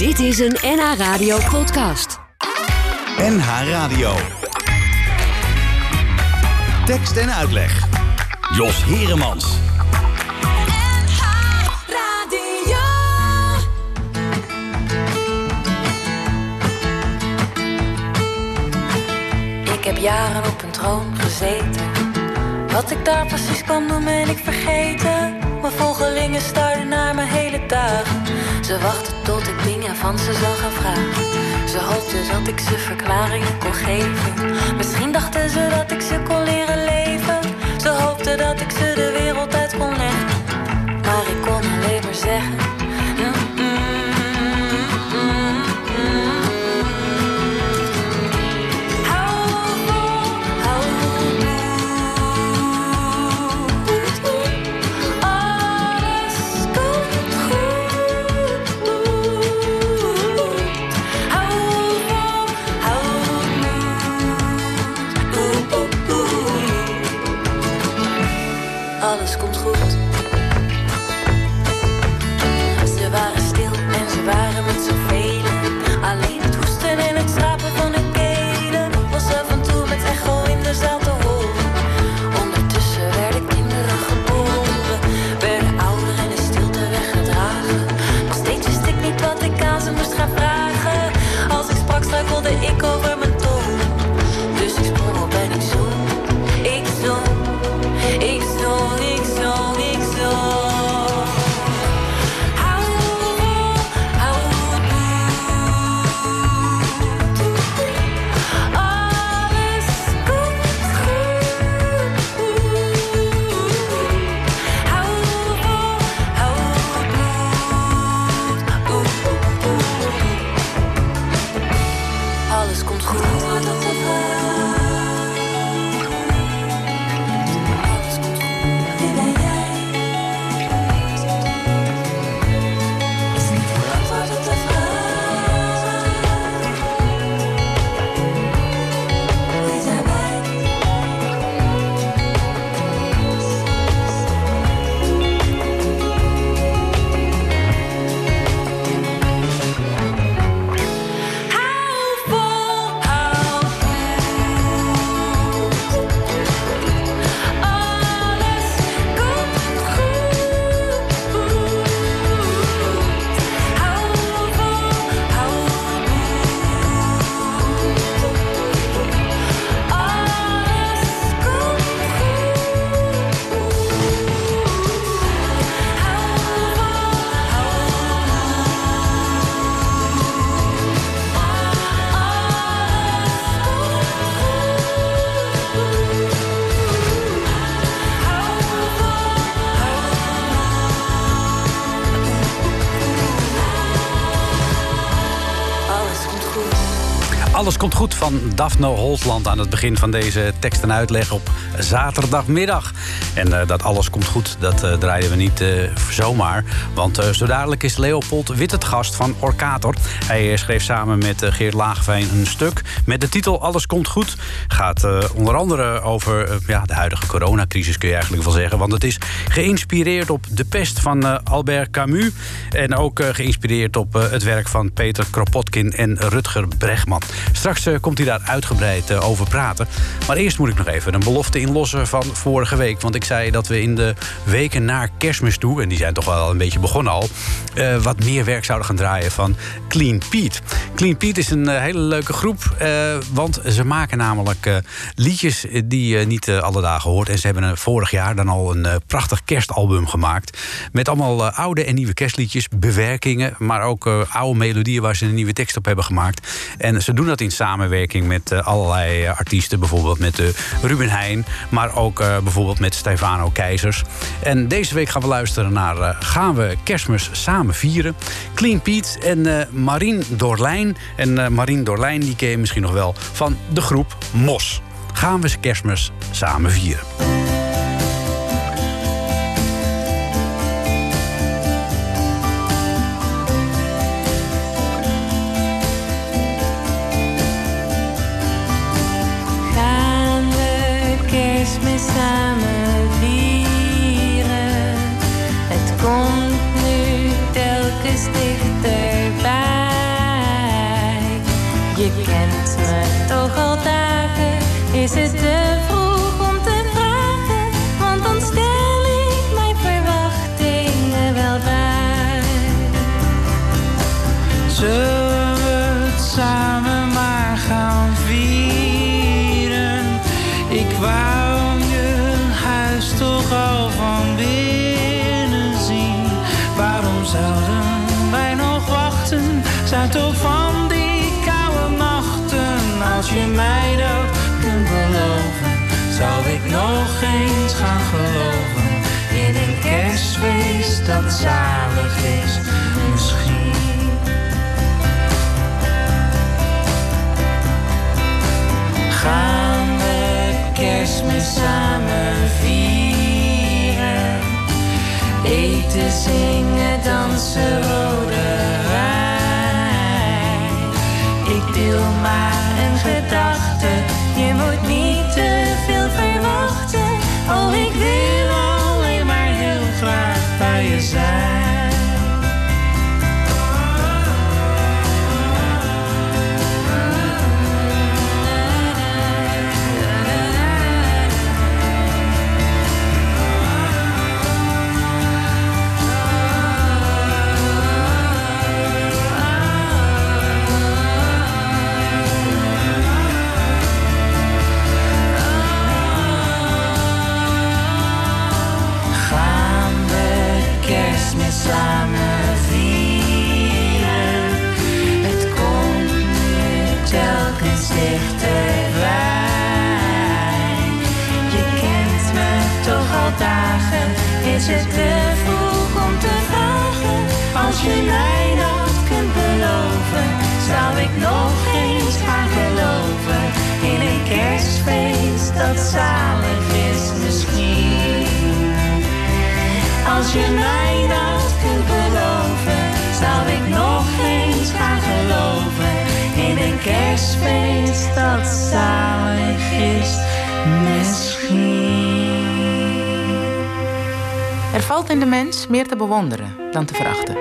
Dit is een NH Radio podcast. NH Radio. Tekst en uitleg. Jos Heremans. Ik heb jaren op een troon gezeten. Wat ik daar precies kan doen ben ik vergeten. Mijn volgelingen starden naar mijn hele dagen. Ze wachten tot ik dingen van ze zou gaan vragen. Ze hoopten dat ik ze verklaringen kon geven. Misschien dachten ze dat ik ze kon leren leven. Ze hoopten dat ik ze de wereld uit kon leggen. Maar ik kon alleen maar zeggen. Goed van Daphne Holtland aan het begin van deze tekst en uitleg op zaterdagmiddag. En eh, dat alles komt goed, dat eh, draaien we niet eh, zomaar. Want zo dadelijk is Leopold Wit het gast van Orkator. Hij schreef samen met Geert Lageveen een stuk met de titel Alles komt goed. Gaat onder andere over ja, de huidige coronacrisis, kun je eigenlijk wel zeggen. Want het is geïnspireerd op De Pest van Albert Camus. En ook geïnspireerd op het werk van Peter Kropotkin en Rutger Bregman. Straks komt hij daar uitgebreid eh, over praten. Maar eerst moet ik nog even een belofte inlossen van vorige week. Want ik zei dat we in de weken naar kerstmis toe... en die zijn toch wel een beetje begonnen al... eh, wat meer werk zouden gaan draaien van Clean Pete. Clean Pete is een eh, hele leuke groep. eh, want ze maken namelijk eh, liedjes die je niet eh, alle dagen hoort. En ze hebben eh, vorig jaar dan al een eh, prachtig kerstalbum gemaakt. Met allemaal eh, oude en nieuwe kerstliedjes, bewerkingen... maar ook eh, oude melodieën waar ze een nieuwe tekst op hebben gemaakt. En ze doen dat in met eh, allerlei eh, artiesten. Bijvoorbeeld met eh, Ruben Heijn, maar ook bijvoorbeeld met Stefano Keizers. En deze week gaan we luisteren naar Gaan we kerstmis samen vieren? Clean Pete en Marien Dorlijn. En Marien Dorlijn die ken je misschien nog wel van de groep Mos. Gaan we kerstmis samen vieren? Dagen, is dat zalig is, misschien. gaan we kerstmis samen vieren. Eten, zingen, dansen, rode wijn. Ik deel maar een gedachte, je moet niet te veel verwachten. Oh, ik wil graag is het te vroeg om te vragen? Als je mij dat kunt beloven, zou ik nog eens gaan geloven. In een kerstfeest dat zalig is misschien. Als je mij dat kunt beloven, zou ik nog eens gaan geloven. In een kerstfeest dat zalig is, misschien. Er valt in de mens meer te bewonderen dan te verachten.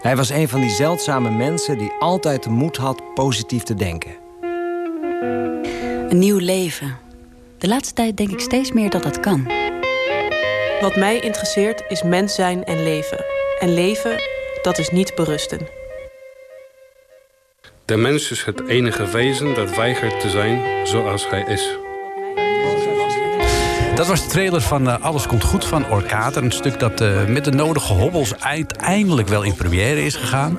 Hij was een van die zeldzame mensen die altijd de moed had positief te denken. Een nieuw leven. De laatste tijd denk ik steeds meer dat dat kan. Wat mij interesseert is mens zijn en leven. En leven, dat is niet berusten. De mens is het enige wezen dat weigert te zijn zoals hij is. Dat was de trailer van eh, Alles komt goed van Orkater. Een stuk dat eh, met de nodige hobbels uiteindelijk wel in première is gegaan.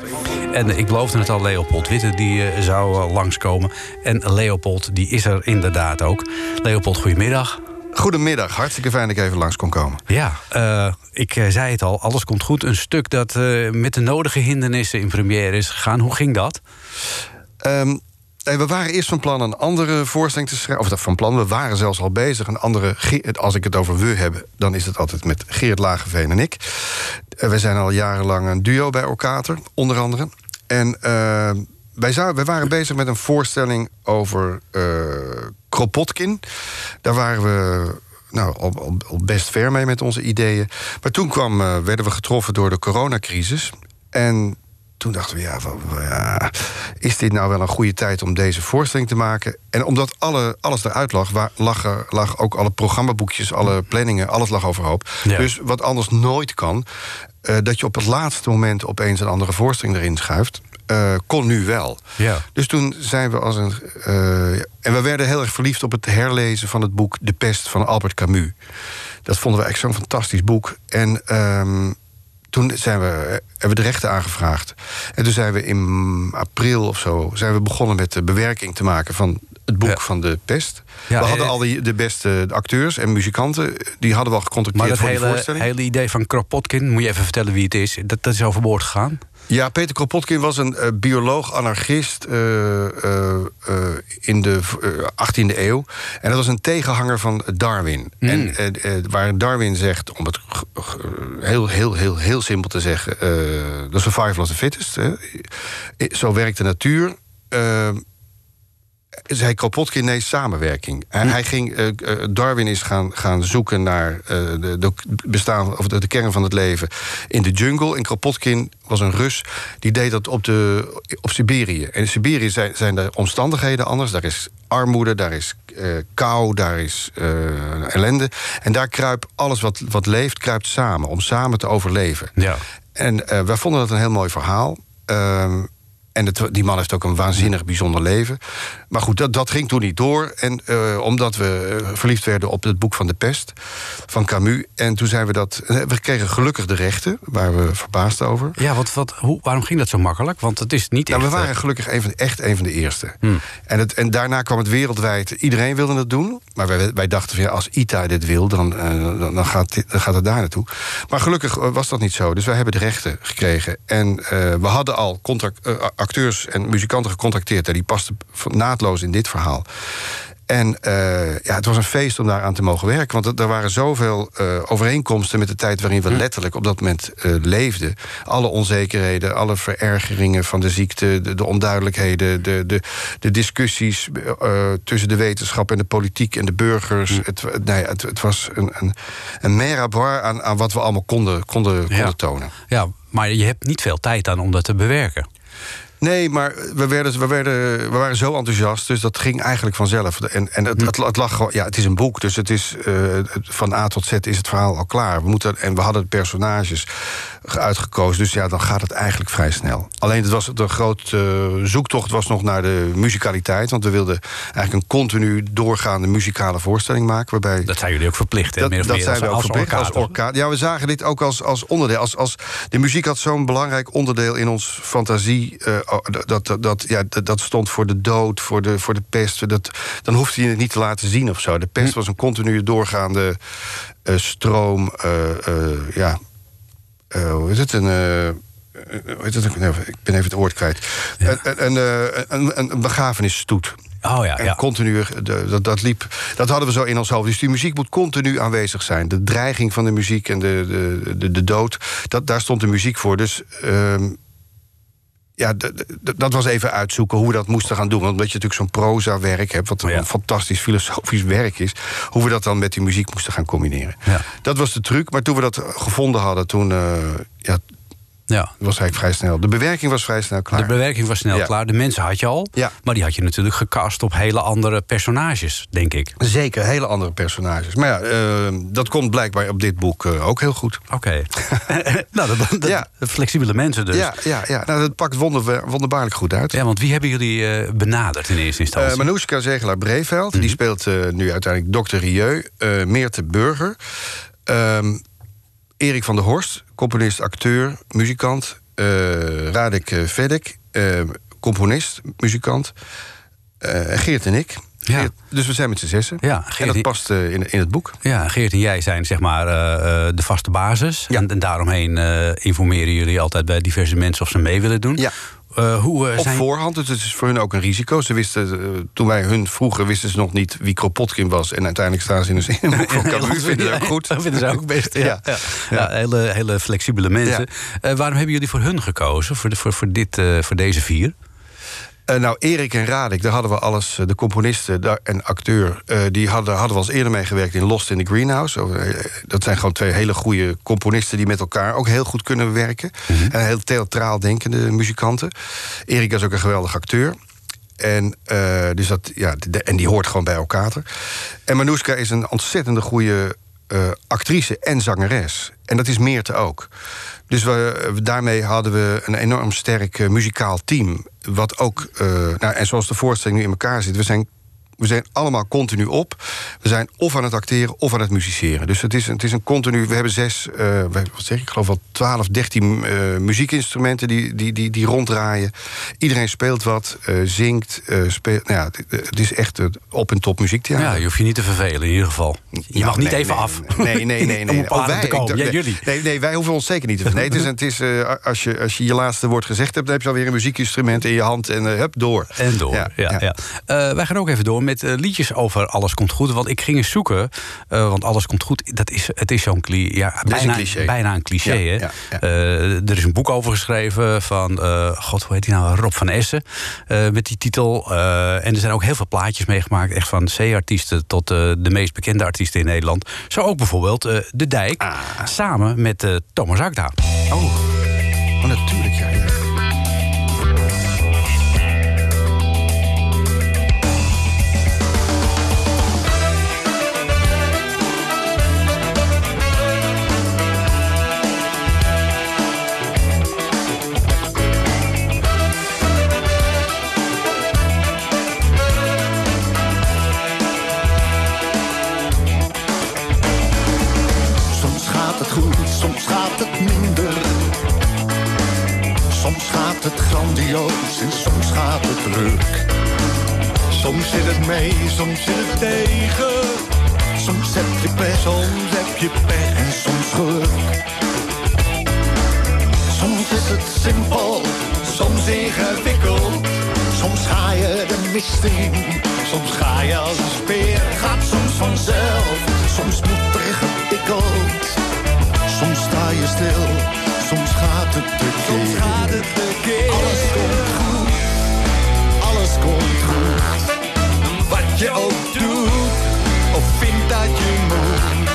En ik beloofde het al, Leopold Witte die eh, zou eh, langskomen. En Leopold die is er inderdaad ook. Leopold, goedemiddag. Goedemiddag, hartstikke fijn dat ik even langs kon komen. Ja, eh, ik eh, zei het al, alles komt goed. Een stuk dat eh, met de nodige hindernissen in première is gegaan. Hoe ging dat? Ehm, we waren eerst van plan een andere voorstelling te schrijven. Of van plan, we waren zelfs al bezig. Een andere, als ik het over we heb, dan is het altijd met Geert Lageveen en ik. Eh, wij zijn al jarenlang een duo bij Orkater, onder andere. En eh, wij, waren bezig met een voorstelling over eh, Kropotkin. Daar waren we nou, al, best ver mee met onze ideeën. Maar toen kwam, werden we getroffen door de coronacrisis. En toen dachten we, ja, van, ja, is dit nou wel een goede tijd om deze voorstelling te maken? En omdat alle, alles eruit lag, wa- lag, er, lag ook alle programmaboekjes, alle planningen, alles lag overhoop. Ja. Dus wat anders nooit kan, eh, dat je op het laatste moment opeens een andere voorstelling erin schuift. eh, kon nu wel. Ja. Dus toen zijn we als een. eh, en we werden heel erg verliefd op het herlezen van het boek De Pest van Albert Camus. Dat vonden we echt zo'n fantastisch boek. En ehm, toen zijn we, hebben we de rechten aangevraagd. En toen zijn we in april of zo zijn we begonnen met de bewerking te maken van het boek Ja. van de pest. Ja, we hadden eh, al die, de beste acteurs en muzikanten. Die hadden we al gecontacteerd Maar dat voor die hele, voorstelling. hele idee van Kropotkin, moet je even vertellen wie het is. Dat, dat is overboord gegaan. Ja, Peter Kropotkin was een eh, bioloog, anarchist eh, eh, in de eh, 18e eeuw. En dat was een tegenhanger van Darwin. Mm. En waar Darwin zegt, om het heel, heel, heel, heel simpel te zeggen... the survival of the fittest. Hè. Zo werkt de natuur. Zei Kropotkin, nee, samenwerking. Hij, hij ging, eh, eh, Darwin is gaan, gaan zoeken naar eh, de, de, bestaan, of de, de kern van het leven in de jungle. En Kropotkin was een Rus, die deed dat op, de, op Siberië. En in Siberië zijn, zijn de omstandigheden anders. Daar is armoede, daar is kou, daar is ellende. En daar kruipt alles wat, wat leeft, kruipt samen, om samen te overleven. Ja. En wij vonden dat een heel mooi verhaal. Ehm, en het, die man heeft ook een waanzinnig bijzonder leven. Maar goed, dat, dat ging toen niet door. En eh, omdat we eh, verliefd werden op het boek van de pest van Camus. En toen zijn we dat. eh, We kregen gelukkig de rechten, waar we verbaasd over. Ja, wat, wat, hoe, waarom ging dat zo makkelijk? Want het is niet Nou, echt... we waren gelukkig een van, echt een van de eerste. En, het, en daarna kwam het wereldwijd. Iedereen wilde het doen. Maar wij, wij dachten van ja, als ITA dit wil, dan, eh, dan, dan gaat, dit- dan gaat het daar naartoe. Maar gelukkig was dat niet zo. Dus wij hebben de rechten gekregen. En we hadden al contract, acteurs en muzikanten gecontacteerd. En die pasten naadloos in dit verhaal. En eh, ja, het was een feest om daaraan te mogen werken. Want er- waren zoveel eh, overeenkomsten met de tijd waarin we letterlijk op dat moment eh, leefden. Alle onzekerheden, alle verergeringen van de ziekte, de, de onduidelijkheden, de, de, de discussies tussen de wetenschap en de politiek en de burgers. Het, nee, het, het was een, een, een aan, aan wat we allemaal konden, konden, konden Ja. tonen. Ja, maar je hebt niet veel tijd aan om dat te bewerken. Nee, maar we, werden, we, werden, we waren zo enthousiast, dus dat ging eigenlijk vanzelf. En, en het, het, het lag gewoon, ja, het is een boek, dus het is eh, van A tot Z is het verhaal al klaar. We moeten, en we hadden de personages uitgekozen, dus ja, dan gaat het eigenlijk vrij snel. Alleen het was de grote zoektocht was nog naar de muzikaliteit, want we wilden eigenlijk een continu doorgaande muzikale voorstelling maken, waarbij Dat zijn jullie ook verplicht, hè? dat, meer of dat meer zijn als, we ook als verplicht als orkaan. Ja, we zagen dit ook als, als onderdeel. Als, als, de muziek had zo'n belangrijk onderdeel in ons fantasie. eh, dat, dat, dat, ja, dat, stond voor de dood, voor de, voor de pest. Dat, dan hoefde je het niet te laten zien of zo. De pest Hm. was een continue doorgaande eh, stroom. eh, eh, ja, eh, hoe is het? Een. heet het? Ik ben even het woord kwijt. Een, een, een, een, een begrafenisstoet. Oh ja, En ja. continu, de, dat, dat liep, dat hadden we zo in ons hoofd. Dus die muziek moet continu aanwezig zijn. De dreiging van de muziek en de, de, de, de dood, dat, daar stond de muziek voor. Dus ehm, ja, dat was even uitzoeken hoe we dat moesten gaan doen. Want omdat je natuurlijk zo'n proza-werk hebt... wat een fantastisch filosofisch werk is... hoe we dat dan met die muziek moesten gaan combineren. Ja. Dat was de truc. Maar toen we dat gevonden hadden, toen... eh, ja, Ja. was eigenlijk vrij snel. De bewerking was vrij snel klaar. De bewerking was snel Ja. klaar. De mensen had je al. Ja. Maar die had je natuurlijk gecast op hele andere personages, denk ik. Zeker, hele andere personages. Maar ja, eh, dat komt blijkbaar op dit boek eh, ook heel goed. Oké. nou, dat, dat- Ja. flexibele mensen dus. Ja, ja, ja. Nou, dat pakt wonder, wonderbaarlijk goed uit. Ja, want wie hebben jullie eh, benaderd in eerste instantie? Eh Manoushka Zegelaar-Breveld, die speelt nu uiteindelijk Dr. Rieu. Meerte Burger. Ehm, Erik van der Horst, componist, acteur, muzikant. eh Radek eh, Vedek, eh, componist, muzikant. Geert en ik. Ja. Geert- dus we zijn met z'n zessen. Ja, en dat past in, in het boek. Ja, Geert en jij zijn zeg maar de vaste basis. En, en daaromheen informeren jullie altijd bij diverse mensen of ze mee willen doen. Ja. Eh, hoe eh, Op zijn... voorhand, dus het is voor hun ook een risico. Ze wisten, eh, toen wij hun vroegen, wisten ze nog niet wie Kropotkin was. En uiteindelijk staan ze in een, in een boek van Camus. Vinden ze ook goed. Dat vinden ze ook best. Ja, ja. Ja. Ja, hele, hele flexibele mensen. Waarom hebben jullie voor hun gekozen? Voor, de, voor, voor, dit, voor deze vier? Eh, nou, Erik en Radek, daar hadden we alles, eh, de componisten daar- en acteur... eh, die hadden, hadden we als eerder meegewerkt in Lost in the Greenhouse. Dat zijn gewoon twee hele goede componisten... die met elkaar ook heel goed kunnen werken. En heel theatraal denkende muzikanten. Erik is ook een geweldig acteur. En, dus dat, ja, de- en die hoort gewoon bij elkaar. En Manoushka is een ontzettende goede eh, actrice en zangeres. En dat is Meerte ook. Dus we, daarmee hadden we een enorm sterk eh, muzikaal team. Wat ook, eh, nou, en zoals de voorstelling nu in elkaar zit, we zijn, we zijn allemaal continu op. We zijn of aan het acteren of aan het musiceren. Dus het is, het is een continu. We hebben zes, eh, wat zeg ik, ik geloof wel 12, 13 eh, muziekinstrumenten die, die, die, die ronddraaien. Iedereen speelt wat, eh, zingt, speelt. Nou ja, het, is echt op- en top muziektheater. Ja, je hoeft je niet te vervelen in ieder geval. Je mag niet nee, even nee, af. Nee, nee, nee. nee, ik komen. dacht- Ja, nee, jullie. Nee, nee, wij hoeven ons zeker niet te Nee, het is, het is, als, je, als je je laatste woord gezegd hebt... dan heb je alweer een muziekinstrument in je hand en hup, door. En door. Ja, ja. Wij gaan ook even door met eh, liedjes over Alles Komt Goed. Want ik ging eens zoeken, eh, want Alles Komt Goed, dat is, het is zo'n ja, bijna, cliché. bijna een cliché. Ja, hè? ja. Eh, er is een boek over geschreven van, god, hoe heet die nou? Rob van Essen. met die titel. En er zijn ook heel veel plaatjes meegemaakt. Echt van C-artiesten tot de meest bekende artiesten in Nederland. Zo ook bijvoorbeeld De Dijk. Samen met Thomas Akda. Oh, oh natuurlijk, ja. Grandioos en soms gaat het druk. Soms zit het mee, soms zit het tegen. Soms heb je pech, soms heb je pech en soms geluk. Soms is het simpel, soms ingewikkeld. Soms ga je de mist in, soms ga je als een speer. Gaat soms vanzelf, soms moet er gepikkeld. Soms sta je stil, soms gaat het te keer. Alles komt goed, alles komt goed. Wat je ook doet, of vindt dat je moet.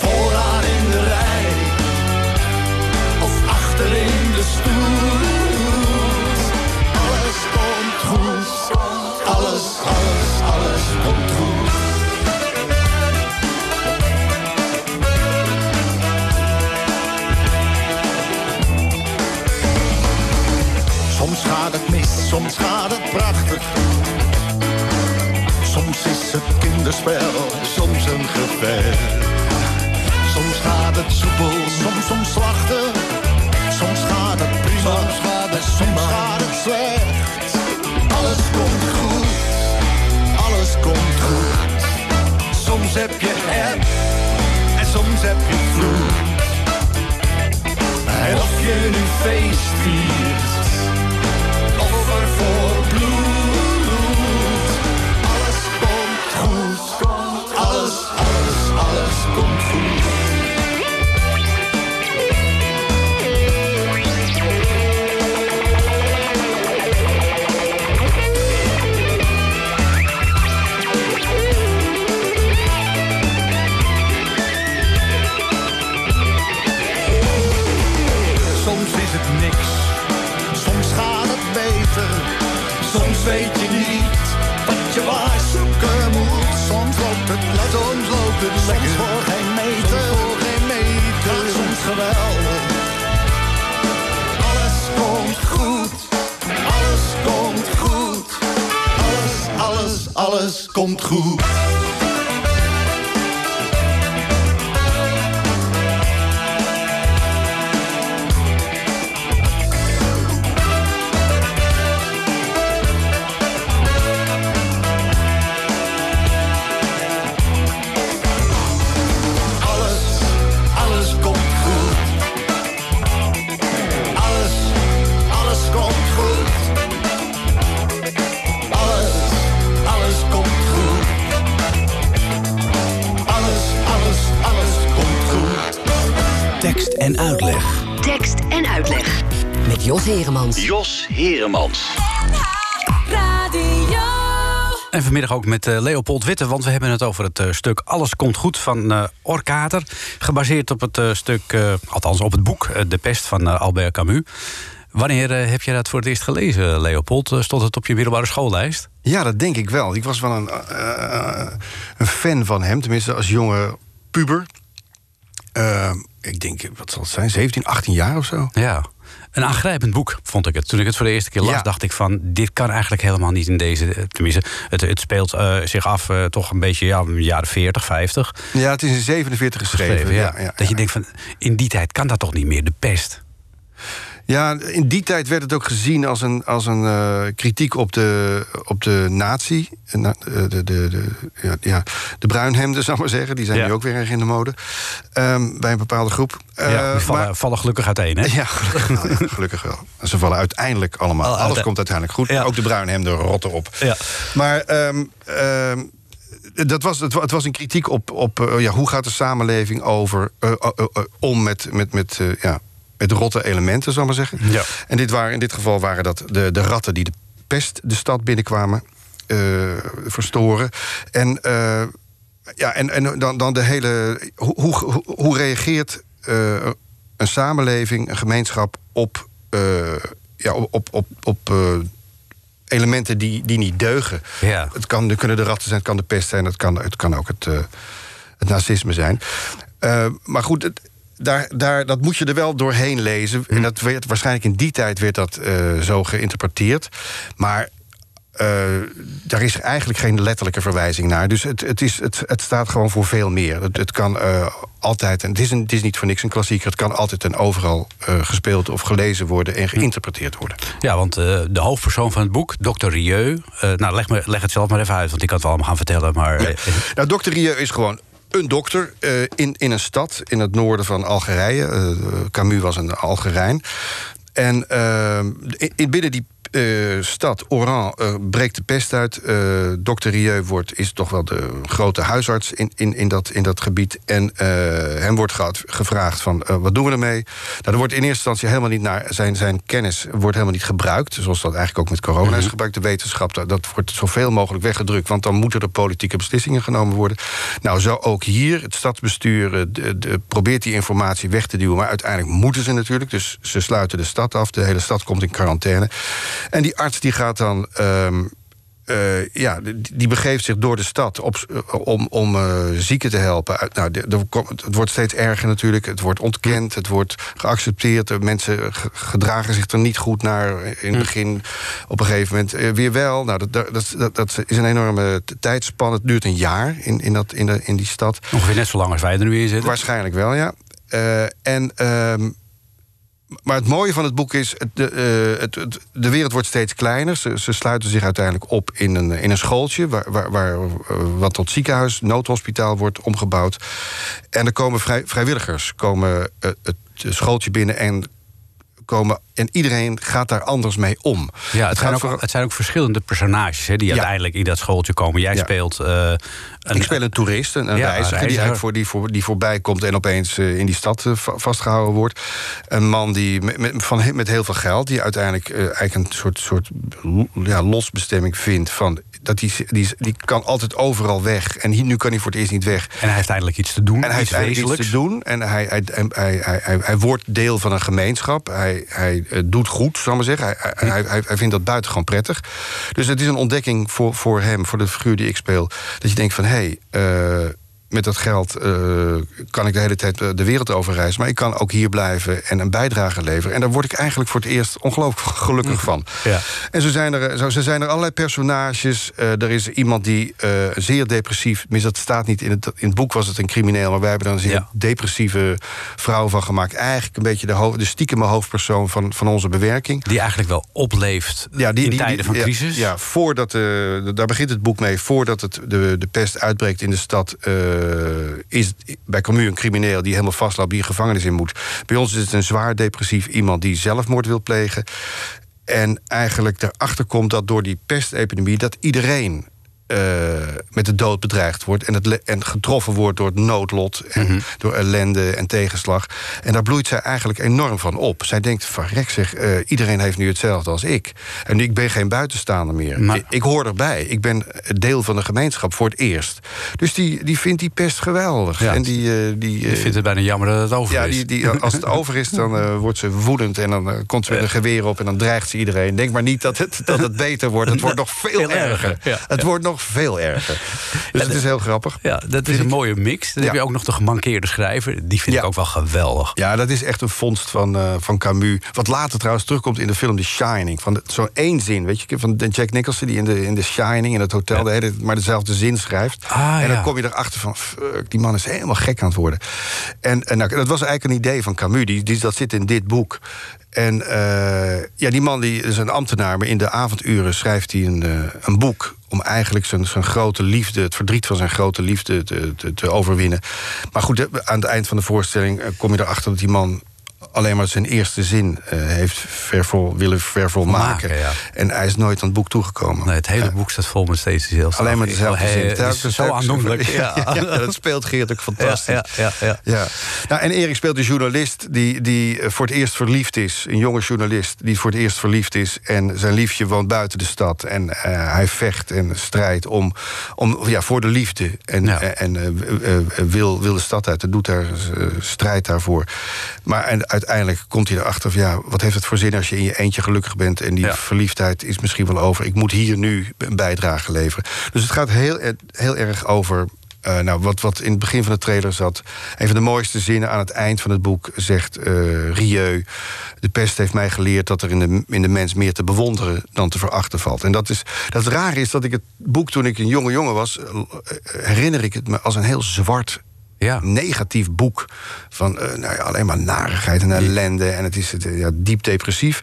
Vooraan in de rij, of achter in de stoel. Alles komt goed, alles, alles, alles komt goed. Soms gaat het prachtig. Soms is het kinderspel, soms een gevecht. Soms gaat het soepel, soms omslachtig. Soms gaat het prima, soms gaat het, soms gaat het slecht. Alles komt goed, alles komt goed. Soms heb je eb en soms heb je vloed. En of je nu feest viert of Heremans. Jos Heremans. Radio. En vanmiddag ook met eh, Leopold Witte, want we hebben het over het eh, stuk Alles komt goed van eh Orkater. Gebaseerd op het eh, stuk, eh, althans op het boek De Pest van Albert Camus. Wanneer heb je dat voor het eerst gelezen, Leopold? Stond het op je middelbare schoollijst? Ja, dat denk ik wel. Ik was wel een, eh, een fan van hem, tenminste als jonge puber. Eh, ik denk, wat zal het zijn, 17, 18 jaar of zo? Ja. Een aangrijpend boek, vond ik het. Toen ik het voor de eerste keer las, Ja. dacht ik van... dit kan eigenlijk helemaal niet in deze... eh, Tenminste, het, het speelt eh, zich af toch een beetje ja, jaren 40, 50. Ja, het is in 47 geschreven. geschreven, ja, ja, dat je denkt van, in die tijd kan dat toch niet meer, de pest. Ja, in die tijd werd het ook gezien als een, als een eh, kritiek op de, op de nazi. Eh, na- eh, De, de, de, ja, ja, de bruinhemden, zou ik maar zeggen. Die zijn Ja. nu ook weer erg in de mode. Ehm, bij een bepaalde groep. ja, die vallen, maar- vallen gelukkig uiteen, hè? ja, gelukkig wel. ja, gelukkig wel. Ze vallen uiteindelijk allemaal. Al- Alles komt uiteindelijk goed. Ook de bruinhemden rotten op. Ja. Maar ehm, ehm, dat was, het, wa- het was een kritiek op, op ja, hoe gaat de samenleving over, om met, met, met, ja, met rotte elementen, zal ik maar zeggen. Ja. En dit waren, in dit geval waren dat de, de ratten die de pest de stad binnenkwamen eh, verstoren. En, eh, ja, en, en dan, dan de hele. Hoe, hoe, hoe reageert eh, een samenleving, een gemeenschap op, ja, op, op, op, op elementen die, die niet deugen? Ja. Het, kan, het kunnen de ratten zijn, het kan de pest zijn, het kan, het kan ook het, het nazisme zijn. Maar goed, het, daar, daar, dat moet je er wel doorheen lezen. En dat werd, waarschijnlijk in die tijd werd dat eh, zo geïnterpreteerd. Maar eh, daar is eigenlijk geen letterlijke verwijzing naar. Dus het, het, is, het, het staat gewoon voor veel meer. Het, het kan eh, altijd, en het is, een, het is niet voor niks een klassieker... het kan altijd en overal gespeeld of gelezen worden... en geïnterpreteerd worden. Ja, want de hoofdpersoon van het boek, Dr. Rieu... nou, leg, me, leg het zelf maar even uit, want ik kan het wel allemaal gaan vertellen. Maar Ja. Nou, dokter Rieu is gewoon een dokter eh, in, in een stad in het noorden van Algerije. Eh, Camus was een Algerijn. En eh, in, in binnen die eh, stad, Oran, eh, breekt de pest uit. Dokter Rieu wordt, is toch wel de grote huisarts in, in, in, dat, in dat gebied. En hem wordt gevraagd van, wat doen we ermee? Nou, er wordt in eerste instantie helemaal niet naar... zijn, zijn kennis wordt helemaal niet gebruikt. Zoals dat eigenlijk ook met corona is gebruikt. De wetenschap, dat, dat wordt zoveel mogelijk weggedrukt... want dan moeten er politieke beslissingen genomen worden. Nou, zo ook hier. Het stadsbestuur de, de- probeert die informatie weg te duwen... maar uiteindelijk moeten ze natuurlijk. Dus ze sluiten de stad af. De hele stad komt in quarantaine. En die arts die gaat dan... ehm, eh, ja, die- begeeft zich door de stad op, eh, om, om eh, zieken te helpen. Uit- Nou, de- het wordt steeds erger natuurlijk. Het wordt ontkend, het wordt geaccepteerd. De mensen ge- gedragen zich er niet goed naar. In het begin, op een gegeven moment weer wel. Nou, dat, dat, dat, dat is een enorme tijdspan. Het duurt een jaar in, in, dat, in, de, in die stad. ongeveer net zo lang als wij er nu in zitten. Waarschijnlijk wel, ja. En, ehm, maar het mooie van het boek is, de, eh, het, de wereld wordt steeds kleiner. Ze, sluiten zich uiteindelijk op in een, in een schooltje... Waar, waar, waar, eh, wat tot ziekenhuis, noodhospitaal wordt omgebouwd. En er komen vrij, vrijwilligers komen eh, het schooltje binnen... en komen en iedereen gaat daar anders mee om. Ja, het, zijn ook, voor- het zijn ook verschillende personages hè, die Ja. uiteindelijk in dat schooltje komen. Jij Ja. speelt eh, een, ik speel een toerist, een, een Ja, een reiziger, die, reiziger. eigenlijk voor, die, voor, die voorbij komt en opeens eh, in die stad eh, va- vastgehouden wordt. Een man die met, met, van, met heel veel geld, die uiteindelijk eigenlijk een soort, soort ja, losbestemming vindt van dat die, die, die kan altijd overal weg. En hier, nu kan hij voor het eerst niet weg. En hij heeft eindelijk iets te doen, En hij heeft eigenlijk iets te doen. En hij, hij, hij, hij, hij, wordt deel van een gemeenschap. Hij, hij eh, doet goed, zal ik maar zeggen. Hij, hij, hij, vindt dat buitengewoon prettig. Dus het is een ontdekking voor, voor hem, voor de figuur die ik speel. Dat je denkt van, hé, hey, met dat geld eh, kan ik de hele tijd eh, de wereld overreizen. Maar ik kan ook hier blijven en een bijdrage leveren. En daar word ik eigenlijk voor het eerst ongelooflijk gelukkig van. Ja. En zo zijn er, zo, zo zijn er allerlei personages. Eh, er is iemand die eh, zeer depressief... tenminste, dat staat niet in het, in het boek, was het een crimineel... maar wij hebben er een zeer Ja. depressieve vrouw van gemaakt. Eigenlijk een beetje de, ho- de stiekeme hoofdpersoon van, van onze bewerking. Die eigenlijk wel opleeft Ja, die, in die- tijden die- van ja, crisis. Ja, voordat de, daar begint het boek mee. Voordat het, de, de pest uitbreekt in de stad, eh, is het bij Camus een crimineel die helemaal vastloopt, die gevangenis in moet. Bij ons is het een zwaar depressief iemand die zelfmoord wil plegen. En eigenlijk erachter komt dat door die pestepidemie dat iedereen. Eh, met de dood bedreigd wordt en, het en getroffen wordt door het noodlot en door ellende en tegenslag. En daar bloeit zij eigenlijk enorm van op. Zij denkt: van rek zeg, eh, iedereen heeft nu hetzelfde als ik. En ik ben geen buitenstaander meer. Maar- Ik, ik hoor erbij. Ik ben deel van de gemeenschap voor het eerst. Dus die, die vindt die pest geweldig. Ja, en die, eh, die, vindt het bijna jammer dat het over ja, is. die, die, als het over is, dan wordt ze woedend. En dan komt ze met een geweer op en dan dreigt ze iedereen. Denk maar niet dat het, dat het beter wordt. Het wordt nog veel erger, ja, het wordt nog veel erger. Dus het is heel grappig. Ja, dat is een mooie mix. Dan heb je ook nog de gemankeerde schrijver. Die vind ik ook wel geweldig. Ja, dat is echt een vondst van, eh, van Camus. Wat later trouwens terugkomt in de film The Shining. Van de- Zo'n één zin, weet je, van Jack Nicholson... die in de, in The Shining, in het hotel, de hele, maar dezelfde zin schrijft. Ah, en dan kom je erachter van, fuck, die man is helemaal gek aan het worden. En, en nou, dat was eigenlijk een idee van Camus, die, die, dat zit in dit boek. En eh, ja, die man die is een ambtenaar, maar in de avonduren schrijft hij een, eh, een boek om eigenlijk zijn, zijn grote liefde, het verdriet van zijn grote liefde te, te, te overwinnen. Maar goed, aan het eind van de voorstelling eh, kom je erachter dat die man alleen maar zijn eerste zin eh, heeft vervol, willen vervolmaken. Maken, ja. En hij is nooit aan het boek toegekomen. Nee, het hele boek staat vol met steeds dezelfde. Alleen maar dezelfde zin. Telkens- is zo aandoenlijk. Ja, dat speelt Geert ook fantastisch. Ja, ja, ja, Ja. Nou, en Erik speelt een journalist die, die eh, voor het eerst verliefd is. Een jonge journalist die voor het eerst verliefd is. En zijn liefje woont buiten de stad. En eh, hij vecht en strijdt om, om, ja, voor de liefde. En, en wil, wil de stad uit. En doet daar strijd daarvoor. Maar en uiteindelijk komt hij erachter van... ja, wat heeft het voor zin als je in je eentje gelukkig bent... en die verliefdheid is misschien wel over. Ik moet hier nu een bijdrage leveren. Dus het gaat heel, heel erg over... eh, nou, wat, wat in het begin van de trailer zat. Een van de mooiste zinnen aan het eind van het boek zegt eh Rieu. De pest heeft mij geleerd dat er in de, in de mens meer te bewonderen dan te verachten valt. En dat is dat het rare is dat ik het boek toen ik een jonge jongen was, eh, herinner ik het me als een heel zwart. Negatief boek. Van eh, nou ja, alleen maar narigheid en ellende. En het is eh, ja, diep depressief.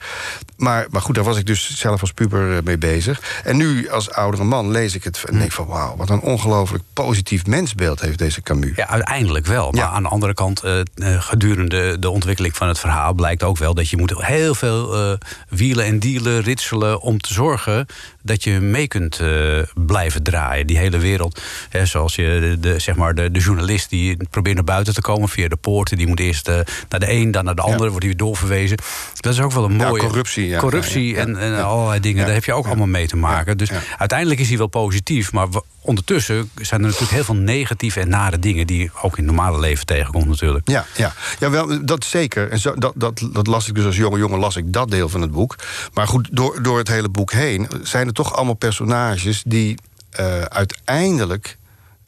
Maar, maar goed, daar was ik dus zelf als puber eh, mee bezig. En nu als oudere man lees ik het en denk van... wauw, wat een ongelooflijk positief mensbeeld heeft deze Camus. Ja, uiteindelijk wel. Maar aan de andere kant, eh, gedurende de ontwikkeling van het verhaal... blijkt ook wel dat je moet heel veel eh, wielen en dealen, ritselen... om te zorgen dat je mee kunt eh, blijven draaien. Die hele wereld, hè, zoals je de, de, zeg maar de, de journalist... die probeert naar buiten te komen via de poorten... die moet eerst eh, naar de een, dan naar de ander, wordt hij weer doorverwezen. Dat is ook wel een mooie... corruptie, ja. corruptie Ja, en, en allerlei dingen, daar heb je ook allemaal mee te maken. Dus uiteindelijk is hij wel positief, maar ondertussen zijn er natuurlijk heel veel negatieve en nare dingen die je ook in het normale leven tegenkomt natuurlijk. Ja, ja. ja wel, dat zeker. En zo, dat, dat, dat las ik dus als jonge jongen, las ik dat deel van het boek. Maar goed, door, door het hele boek heen zijn er toch allemaal personages die eh, uiteindelijk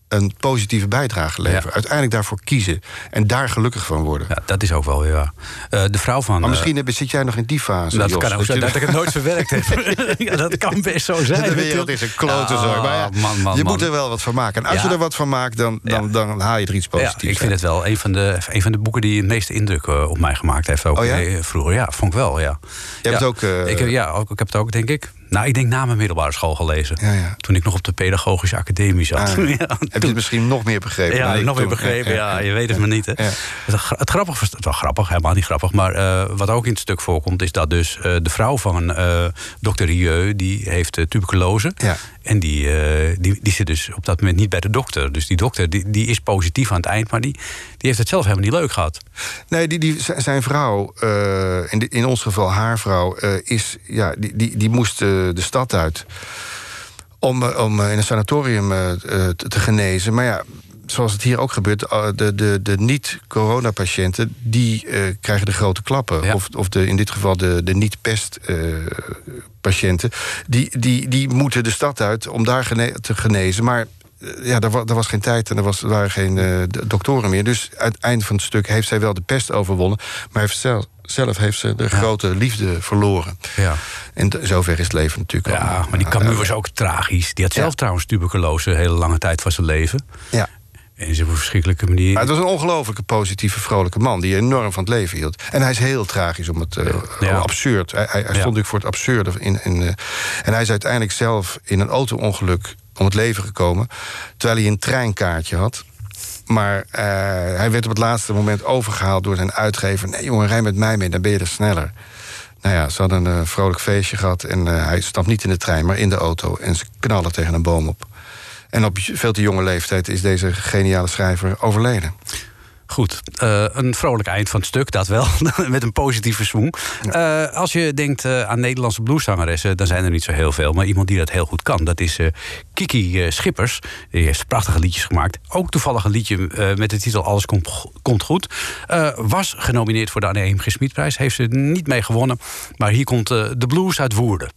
een positieve bijdrage leveren. Uiteindelijk daarvoor kiezen en daar gelukkig van worden. Ja, dat is ook wel, ja. Eh, de vrouw van... Maar eh, misschien heb- zit jij nog in die fase. dat Jos, kan ook zijn, je- dat ik het nooit verwerkt heb. ja, dat kan best zo zijn. De wereld is een klote zorg. Maar ja, man, man, je man. moet er wel wat van maken. En als je er wat van maakt, dan, dan, dan haal je er iets positiefs Ja, ik vind het wel een van, de, een van de boeken die het meeste indruk op mij gemaakt heeft. Ook Oh vroeger. Ja, vond ik wel, ja. Je hebt het ook, ik, heb- ja, ook, ik heb het ook, denk ik. Nou, ik denk na mijn middelbare school gelezen. Toen ik nog op de pedagogische academie zat. Ah, Ja, heb je het misschien nog meer begrepen? Ja, nog meer begrepen. Ja, je weet het maar niet. Hè. Het, het grappige, was- wel grappig, helemaal niet grappig. Maar eh, wat ook in het stuk voorkomt, is dat dus eh, de vrouw van eh dokter Rieu, die heeft tuberculose. En die, die, die zit dus op dat moment niet bij de dokter. Dus die dokter die, die is positief aan het eind, maar die heeft het zelf helemaal niet leuk gehad. Nee, die, die, zijn vrouw, eh, in, de- in ons geval haar vrouw, eh, is, ja, die, die, die moest eh, de stad uit. Om, om in een sanatorium te, te genezen. Maar ja, zoals het hier ook gebeurt, de, de, de niet-coronapatiënten... die krijgen de grote klappen. Of, of de, in dit geval de, de niet-pest-patiënten. die, die, die moeten de stad uit om daar gene- te genezen. Maar ja, er, wa- er was geen tijd en er, was, er waren geen d- doktoren meer. Dus aan het eind van het stuk heeft zij wel de pest overwonnen... maar heeft zelf, zelf heeft ze de grote liefde verloren. Ja. En zover is het leven natuurlijk Ja, al. maar die Camus was ook tragisch. Die had zelf trouwens tuberculose een hele lange tijd van zijn leven. Ja. En ze op een verschrikkelijke manier. Maar het was een ongelooflijke positieve, vrolijke man... die enorm van het leven hield. En hij is heel tragisch om het eh, absurd. Hij, hij, hij stond natuurlijk voor het absurde. In, in, eh, en hij is uiteindelijk zelf in een auto-ongeluk om het leven gekomen... terwijl hij een treinkaartje had. Maar eh, hij werd op het laatste moment overgehaald door zijn uitgever. Nee jongen, rij met mij mee, dan ben je er sneller. Nou ja, ze hadden een eh, vrolijk feestje gehad... en eh, hij stapt niet in de trein, maar in de auto... en ze knallen tegen een boom op. En op veel te jonge leeftijd is deze geniale schrijver overleden. Goed, eh, een vrolijk eind van het stuk, dat wel. Met een positieve swoon. Eh, als je denkt eh, aan Nederlandse blueszangeressen, dan zijn er niet zo heel veel. Maar iemand die dat heel goed kan, dat is Kiki Schippers. Die heeft prachtige liedjes gemaakt. Ook toevallig een liedje met de titel Alles komt, komt goed. Was genomineerd voor de Anne Eem Gesmiedprijs. Heeft ze niet mee gewonnen. Maar hier komt de blues uit Woerden.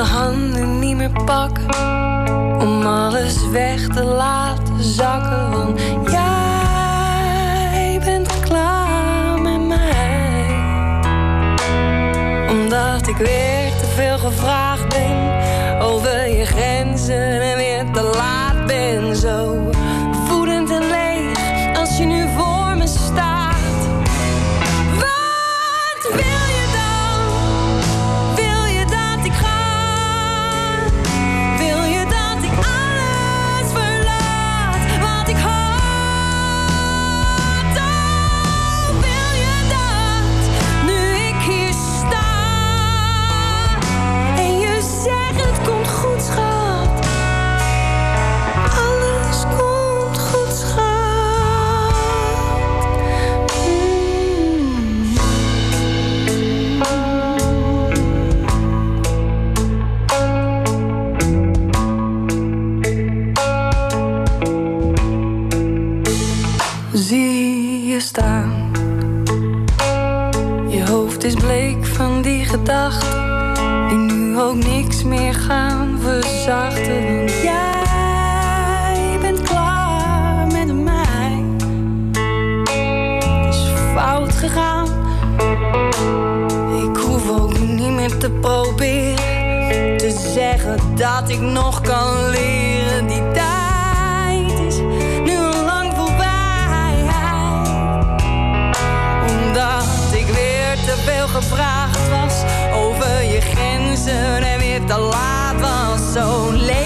Handen niet meer pakken om alles weg te laten zakken. Want jij bent klaar met mij, omdat ik weer te veel gevraagd ben over je grenzen en weer te laat ben. Zo van die nu ook niks meer gaan verzachten. Want jij bent klaar met mij. Het is fout gegaan. Ik hoef ook niet meer te proberen te zeggen dat ik nog kan leren. Die tijd is te laat was. Zo leeg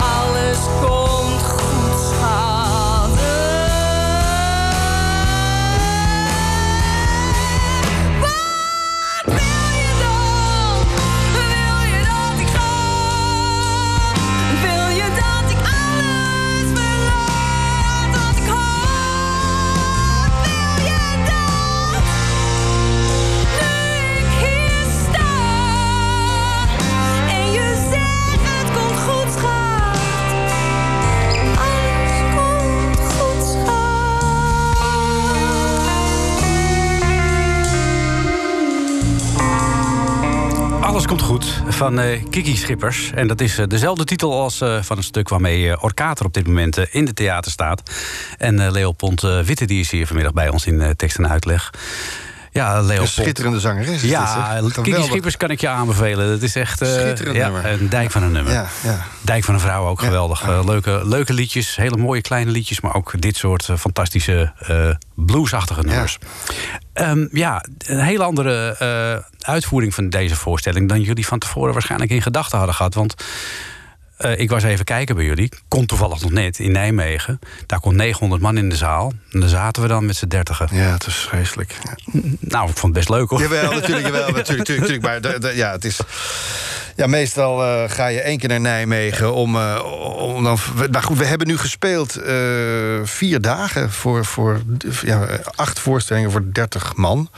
Alles komt van eh, Kiki Schippers. En dat is eh, dezelfde titel als eh, van een stuk waarmee Orkater op dit moment in de theater staat. En Leopold Witte die is hier vanmiddag bij ons in tekst en uitleg. Ja, Leopold. Een schitterende zangeres is Ja, dit. Kiki. Schippers kan ik je aanbevelen. Dat is echt Schitterend ja, een dijk van een nummer. Ja, ja. Dijk van een vrouw ook geweldig. Eh, leuke, leuke liedjes, hele mooie kleine liedjes... maar ook dit soort eh, fantastische bluesachtige nummers. Ehm, ja, een hele andere uitvoering van deze voorstelling... dan jullie van tevoren waarschijnlijk in gedachten hadden gehad. Want eh, ik was even kijken bij jullie. Kon toevallig nog net in Nijmegen. Daar kon 900 man in de zaal. En daar zaten we dan met z'n dertigen. Ja, het is vreselijk. Nou, ik vond het best leuk hoor. Jawel, natuurlijk, jawel, natuurlijk, natuurlijk, natuurlijk. Maar de- de- ja, het is... Ja, meestal eh, ga je één keer naar Nijmegen om, eh, om dan... Nou goed, we hebben nu gespeeld vier dagen voor, voor ja, acht voorstellingen voor 30 man.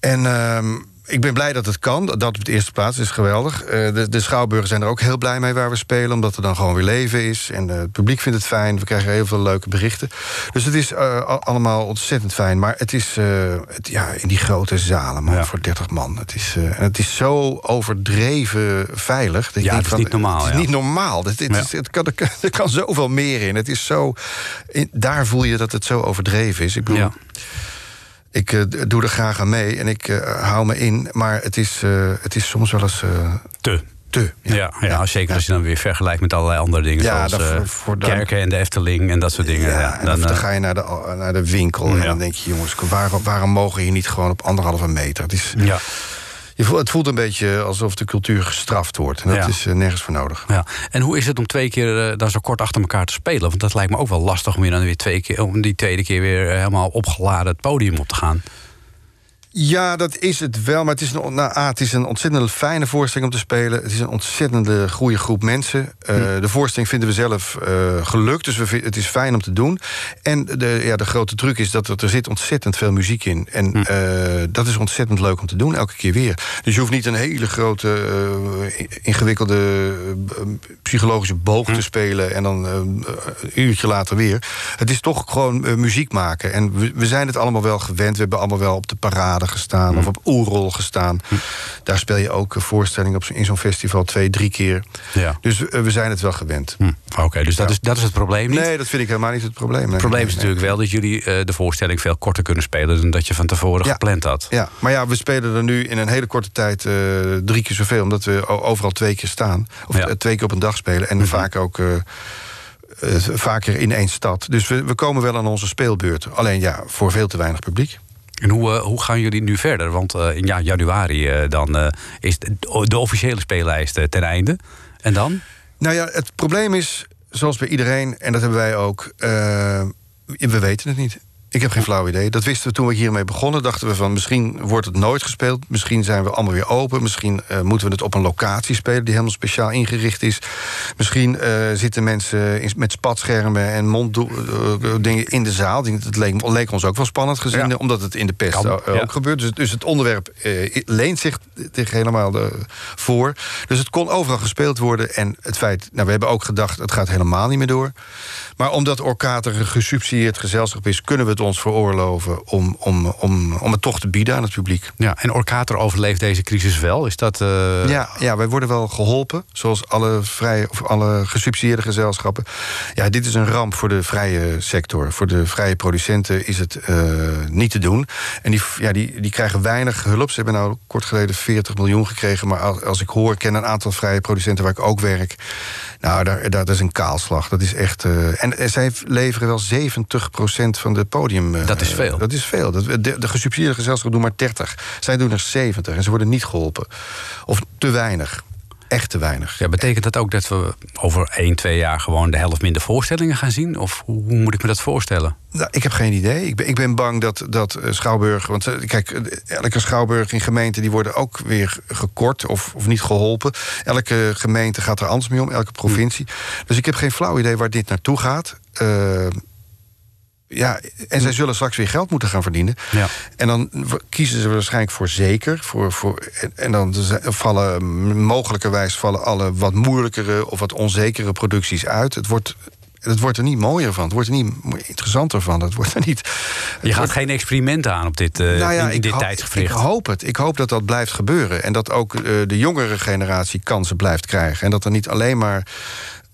En ehm, ik ben blij dat het kan. Dat op de eerste plaats is geweldig. Eh, de, de schouwburgen zijn er ook heel blij mee waar we spelen. Omdat er dan gewoon weer leven is. En het publiek vindt het fijn. We krijgen heel veel leuke berichten. Dus het is eh, al- allemaal ontzettend fijn. Maar het is eh, het, ja, in die grote zalen man, voor 30 man. Het is, het is zo overdreven veilig. dat Ja, het is niet normaal, Het is ja. niet normaal. Het, het, Ja. is, het kan, er, kan, er kan zoveel meer in. Het is zo, in- daar voel je dat het zo overdreven is. Ik bedoel, ik eh, doe er graag aan mee en ik eh, hou me in. Maar het is, eh, het is soms wel eens... Te. Te, Ja, ja, zeker als je dan weer vergelijkt met allerlei andere dingen. Zoals dat voor- voor dan- kerken en de Efteling en dat soort dingen. Ja, dan, dan, ga je naar de, naar de winkel en dan denk je... jongens, waarom, waarom mogen hier niet gewoon op anderhalve meter? Het, is, ja. Je voelt, het voelt een beetje alsof de cultuur gestraft wordt. En dat Ja. is eh, nergens voor nodig. Ja. En hoe is het om twee keer eh, dan zo kort achter elkaar te spelen? Want dat lijkt me ook wel lastig om weer dan weer twee keer, om die tweede keer weer eh, helemaal opgeladen het podium op te gaan. Ja, dat is het wel. Maar het is, een, nou, A, het is een ontzettend fijne voorstelling om te spelen. Het is een ontzettende goede groep mensen. Eh, De voorstelling vinden we zelf eh, gelukt. Dus we, vind- het is fijn om te doen. En de, ja, de grote truc is dat er, er zit ontzettend veel muziek in. En eh, dat is ontzettend leuk om te doen, elke keer weer. Dus je hoeft niet een hele grote, ingewikkelde psychologische boog te spelen... en dan een uurtje later weer. Het is toch gewoon muziek maken. En we, we zijn het allemaal wel gewend. We hebben allemaal wel op de parade gestaan of op Oerol gestaan. Daar speel je ook eh, voorstellingen op, in zo'n festival twee, drie keer. Ja. Dus eh, we zijn het wel gewend. Oké, dus dat, is, dat is het probleem niet? Nee, dat vind ik helemaal niet het probleem. Nee, Het probleem is natuurlijk wel dat jullie eh, de voorstelling veel korter kunnen spelen dan dat je van tevoren Ja. gepland had. Ja, maar ja, we spelen er nu in een hele korte tijd drie keer zoveel... omdat we overal twee keer staan. Of twee keer op een dag spelen. En vaak ook eh, eh, vaker in één stad. Dus we, we komen wel aan onze speelbeurt. Alleen ja, voor veel te weinig publiek. En hoe, eh, hoe gaan jullie nu verder? Want eh, in ja, januari eh, dan, is de, officiële speellijst ten einde. En dan? Nou ja, het probleem is, zoals bij iedereen... en dat hebben wij ook, we weten het niet. Ik heb geen flauw idee. Dat wisten we toen we hiermee begonnen. Dachten we van misschien wordt het nooit gespeeld. Misschien zijn we allemaal weer open. Misschien eh, moeten we het op een locatie spelen die helemaal speciaal ingericht is. Misschien eh, zitten mensen in- met spatschermen en monddingen in de zaal. Het leek, leek ons ook wel spannend gezien, Ja. eh, omdat het in de pest Kan, eh, ja. ook gebeurt. Dus, dus het onderwerp eh, leent zich zich helemaal eh, voor. Dus het kon overal gespeeld worden. En het feit, nou, we hebben ook gedacht, het gaat helemaal niet meer door. Maar omdat Orkater een gesubsidieerd gezelschap is, kunnen we het ons veroorloven om, om, om, om het toch te bieden aan het publiek. Ja, en Orkater overleeft deze crisis wel? Is dat... eh, Ja, ja, wij worden wel geholpen, zoals alle, vrije, of alle gesubsidieerde gezelschappen. Ja, dit is een ramp voor de vrije sector. Voor de vrije producenten is het eh, niet te doen. En die, ja, die, die krijgen weinig hulp. Ze hebben nou kort geleden 40 miljoen gekregen. Maar als, als ik hoor, ik ken een aantal vrije producenten waar ik ook werk. Nou, daar, dat is een kaalslag. Dat is echt. eh, en, en zij leveren wel 70% van de podium. eh, Dat is veel. Dat is veel. Dat, de, de gesubsidieerde gezelschappen doen maar 30. Zij doen er 70 en ze worden niet geholpen. Of te weinig. Echt te weinig. Ja, betekent dat ook dat we over 1, 2 jaar gewoon de helft minder voorstellingen gaan zien? Of hoe, hoe moet ik me dat voorstellen? Nou, ik heb geen idee. Ik ben, ik ben bang dat, dat eh, Schouwburg... Want eh, kijk, eh, elke Schouwburg in gemeente... die worden ook weer gekort of, of niet geholpen. Elke gemeente gaat er anders mee om, elke provincie. Dus ik heb geen flauw idee waar dit naartoe gaat. Ja, en zij zullen straks weer geld moeten gaan verdienen. Ja. En dan kiezen ze waarschijnlijk voor zeker. Voor, voor, en- dan vallen mogelijkerwijs vallen alle wat moeilijkere of wat onzekere producties uit. Het wordt, het wordt er niet mooier van. Het wordt er niet interessanter van. Het wordt er niet. Je gaat geen experimenten aan op dit, Nou ja, in, in ik dit tijdsgevricht. Ik hoop het. Ik hoop dat dat blijft gebeuren. En dat ook eh, de jongere generatie kansen blijft krijgen. En dat er niet alleen maar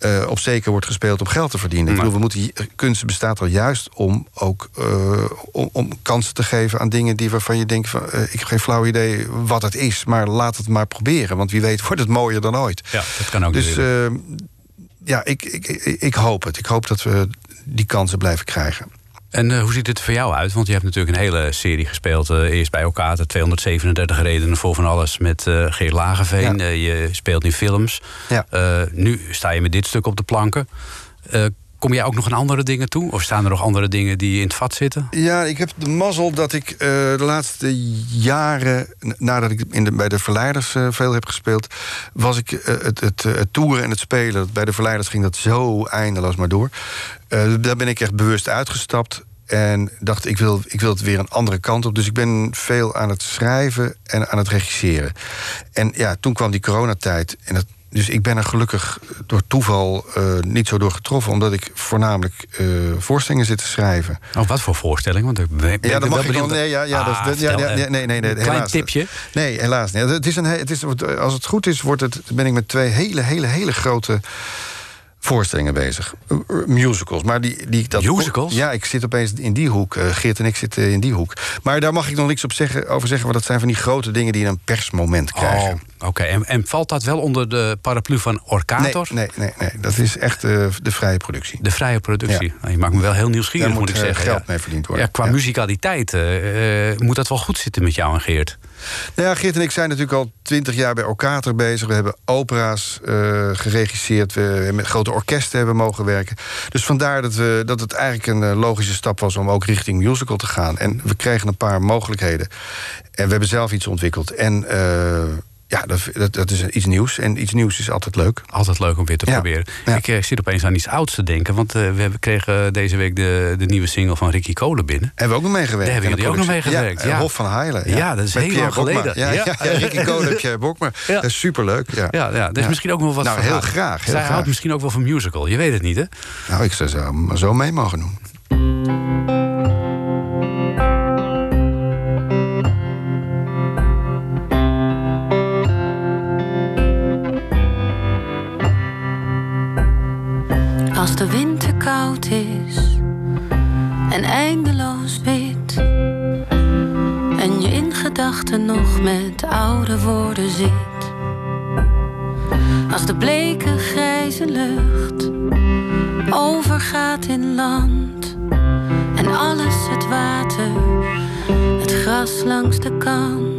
eh, op zeker wordt gespeeld om geld te verdienen. Ik bedoel, we moeten, kunst bestaat er juist om ook eh, om, om kansen te geven aan dingen die waarvan je denkt: van, eh, ik heb geen flauw idee wat het is, maar laat het maar proberen. Want wie weet wordt het mooier dan ooit. Ja, dat kan ook Dus ja, ik, ik, ik, ik hoop het. Ik hoop dat we die kansen blijven krijgen. En eh, hoe ziet het er voor jou uit? Want je hebt natuurlijk een hele serie gespeeld. eh, eerst bij elkaar, de 237 redenen voor van alles met eh Geert Lagerveen. Ja. Je speelt in films. Ja. Nu sta je met dit stuk op de planken. Kom jij ook nog aan andere dingen toe? Of staan er nog andere dingen die in het vat zitten? Ja, ik heb de mazzel dat ik de laatste jaren, nadat ik in de, bij de Verleiders veel heb gespeeld, was ik het, het, het toeren en het spelen. Bij de Verleiders ging dat zo eindeloos maar door. Eh, daar ben ik echt bewust uitgestapt. En dacht, ik wil, ik wil het weer een andere kant op. Dus ik ben veel aan het schrijven en aan het regisseren. En ja, toen kwam die coronatijd. En dat, dus ik ben er gelukkig door toeval eh, niet zo door getroffen... omdat ik voornamelijk eh, voorstellingen zit te schrijven. Oh, wat voor voorstelling? Want ik ben, ben Ja, dat mag ik wel. Nee, ja, ja, Ah, dat, ja, ja, nee, nee, nee, nee, klein helaas. tipje. Nee, helaas niet. Het is een, he- het is, als het goed is, wordt het, ben ik met twee hele, hele, hele grote voorstellingen bezig. Uh, uh, Musicals. Maar die, die, dat, Musicals? Ja, ik zit opeens in die hoek. Eh, Geert en ik zitten in die hoek. Maar daar mag ik nog niks op zeggen, over zeggen... want dat zijn van die grote dingen die een persmoment krijgen. Oh, Oké, en, en valt dat wel onder de paraplu van Orkator? Nee, nee, nee, nee. Dat is echt eh, de vrije productie. De vrije productie. Ja. Nou, je maakt me wel heel nieuwsgierig, Daar moet, moet, ik eh, zeggen. geld ja. mee verdiend worden. Ja, qua eh, eh, moet dat wel goed zitten met jou en Geert. Nou ja, Geert en ik zijn natuurlijk al twintig jaar bij Orkater bezig. We hebben opera's eh, geregisseerd. We met grote orkesten hebben mogen werken. Dus vandaar dat, we, dat het eigenlijk een eh, logische stap was... om ook richting musical te gaan. En we kregen een paar mogelijkheden. En we hebben zelf iets ontwikkeld. En eh, ja, dat, dat, dat is iets nieuws. En iets nieuws is altijd leuk. Altijd leuk om weer te Ja. proberen. Ja. Ik eh, zit opeens aan iets ouds te denken. Want eh, we kregen deze week de, de nieuwe single van Ricky Kolen binnen. Hebben we ook nog meegewerkt. Daar hebben jullie ook nog productie. mee gewerkt, Ja, ja. Hof van Heilen. Ja, dat is Met heel Pierre lang Bokma. geleden. Ja, Ricky Kolen en Pierre Bokma. Dat is superleuk. Ja. Ja, ja, dat is Ja. misschien ook wel wat Nou, heel haar. graag, heel Zij graag. houdt misschien ook wel van musical. Je weet het niet, hè? Nou, ik zou zo, zo mee mogen doen. Als de winter koud is en eindeloos wit. En je in gedachten nog met oude woorden zit. Als de bleke grijze lucht overgaat in land. En alles het water, het gras langs de kant.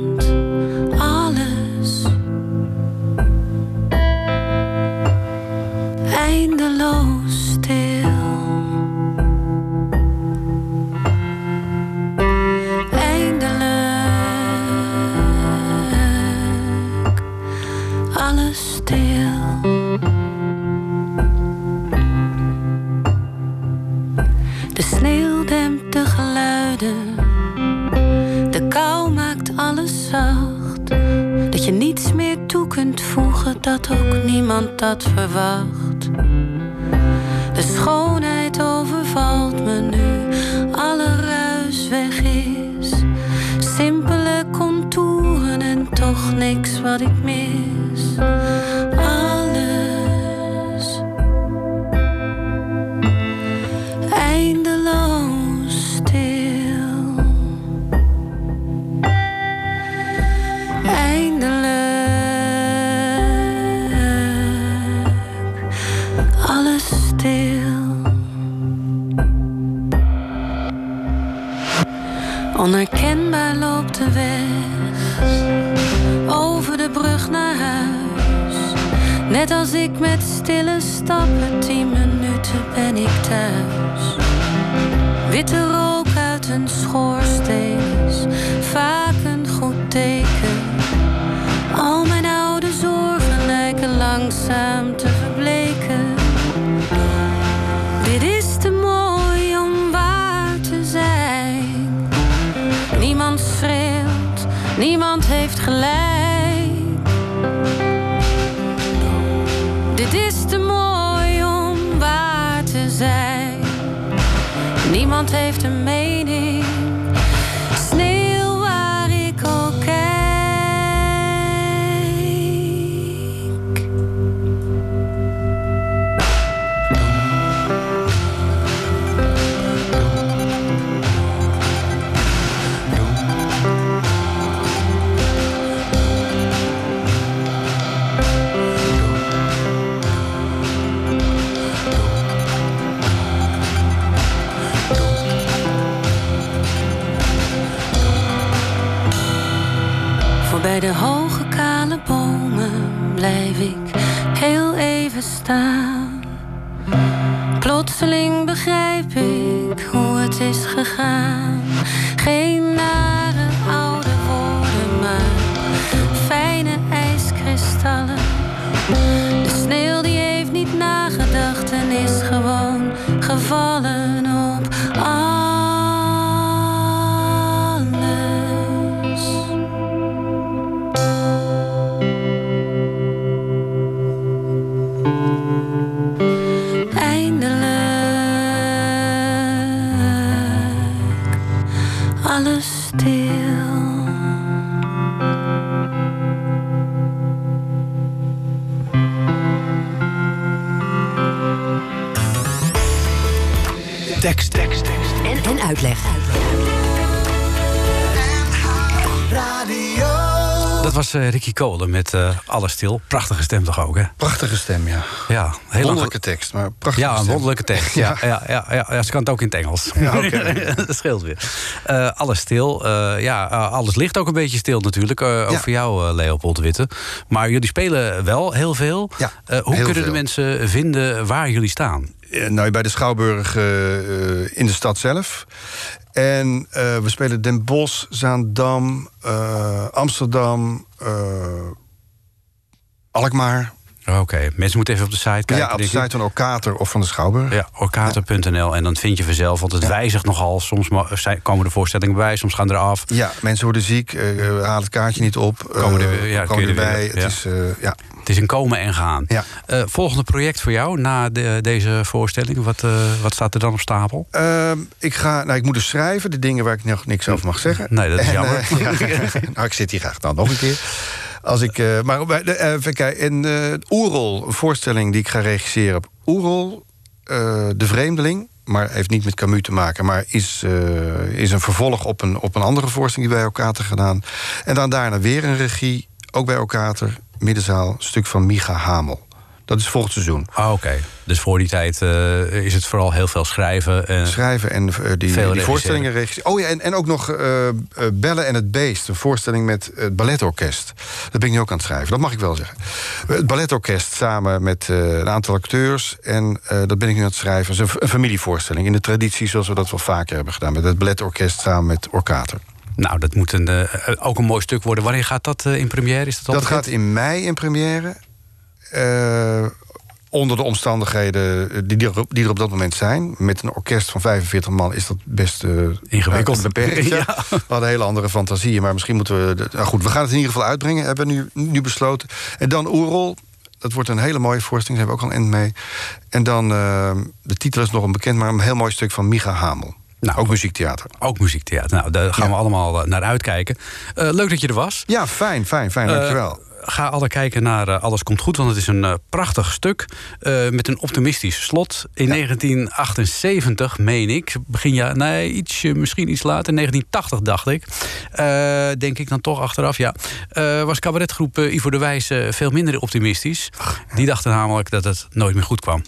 Dat ook niemand dat verwacht. De schoonheid overvalt me nu, alle ruis weg is. Simpele contouren en toch niks wat ik mis. Net als ik met stille stappen, tien minuten ben ik thuis. Witte rook uit een schoorsteen is vaak een goed teken. Al mijn oude zorgen lijken langzaam te verbleken. Dit is te mooi om waar te zijn. Niemand schreeuwt, niemand heeft gelijk. Niemand heeft een. De hoge kale bomen blijf ik heel even staan. Plotseling begrijp ik hoe het is gegaan. Tekst, tekst, tekst. En, en uitleg. Radio. Dat was eh, Ricky Kolen met eh, Alles Stil. Prachtige stem toch ook, hè? Prachtige stem, ja. Ja, heel lang- Wonderlijke tekst, maar prachtige Ja, een wonderlijke tekst. Ja, ja. Ja, ja, ja, ze kan het ook in het Engels. Ja, oké. dat scheelt weer. Eh, alles stil. Eh, ja, eh, alles ligt ook een beetje stil natuurlijk. eh, Over jou, eh, Leopold Witte. Maar jullie spelen wel heel veel. Ja, Eh, hoe heel kunnen de mensen vinden waar jullie staan? Eh, nou, bij de Schouwburg eh, eh, in de stad zelf. En we spelen Den Bosch, Zaandam, eh, Amsterdam, Alkmaar. Oké, mensen moeten even op de site kijken. ja, op de site van Okater of van de Schouwburg. Ja, orkater.nl. En dan vind je vanzelf, want het wijzigt nogal. Soms komen de voorstellingen bij, soms gaan er af. Ja, mensen worden ziek, halen het kaartje niet op. Komen er ja, komen er erbij. ja. Het is, ja. Het is een komen en gaan. Ja. Eh, volgende project voor jou na de- deze voorstelling. Wat, eh, wat staat er dan op stapel? Ehm, ik, ga, nou, ik moet dus schrijven, de dingen waar ik nog niks over mag zeggen. Nee, dat is En, jammer. eh, ja, nou, ik zit hier graag dan nog een keer. Als ik, maar even kijken. En Oerol, een voorstelling die ik ga regisseren op Oerol, De Vreemdeling. Maar heeft niet met Camus te maken, maar is, is een vervolg op een, op een andere voorstelling die bij Okater gedaan. En dan daarna weer een regie, ook bij Okater, middenzaal, stuk van Micha Hamel. Dat is volgend seizoen. Ah, Oké, dus voor die tijd eh, is het vooral heel veel schrijven. schrijven en eh, die, Veel die voorstellingen regisseren. Oh ja, en, en ook nog eh, Bellen en het Beest. Een voorstelling met het balletorkest. Dat ben ik nu ook aan het schrijven, dat mag ik wel zeggen. Het balletorkest samen met een aantal acteurs. En dat ben ik nu aan het schrijven. Het is een, een familievoorstelling. In de traditie zoals we dat wel vaker hebben gedaan. Met het balletorkest samen met Orkater. Nou, dat moet een, eh, ook een mooi stuk worden. Wanneer gaat dat eh, in première? Is dat Dat gaat in mei in première. Eh, onder de omstandigheden die er, die er op dat moment zijn. Met een orkest van 45 man is dat best Ingewikkeld. beperkt. ja. Ja. We hadden hele andere fantasieën, maar misschien moeten we... nou goed, we gaan het in ieder geval uitbrengen, hebben we nu, nu besloten. En dan Oerol, dat wordt een hele mooie voorstelling, daar hebben we ook al een end mee. En dan, de titel is nog onbekend, maar een heel mooi stuk van Micha Hamel. Nou, ook muziektheater. Ook muziektheater. Nou, daar gaan we allemaal eh, naar uitkijken. Eh, leuk dat je er was. Ja, fijn, fijn, fijn, Eh, dankjewel. ga alle kijken naar eh, Alles Komt Goed, want het is een eh, prachtig stuk. eh, met een optimistisch slot. In 1978, meen ik. Begin jaar, nee, ietsje, misschien iets later. 1980, dacht ik. Eh, denk ik dan toch achteraf, ja. Eh, was cabaretgroep eh, Ivo de Wijs eh, veel minder optimistisch. Die dachten namelijk dat het nooit meer goed kwam.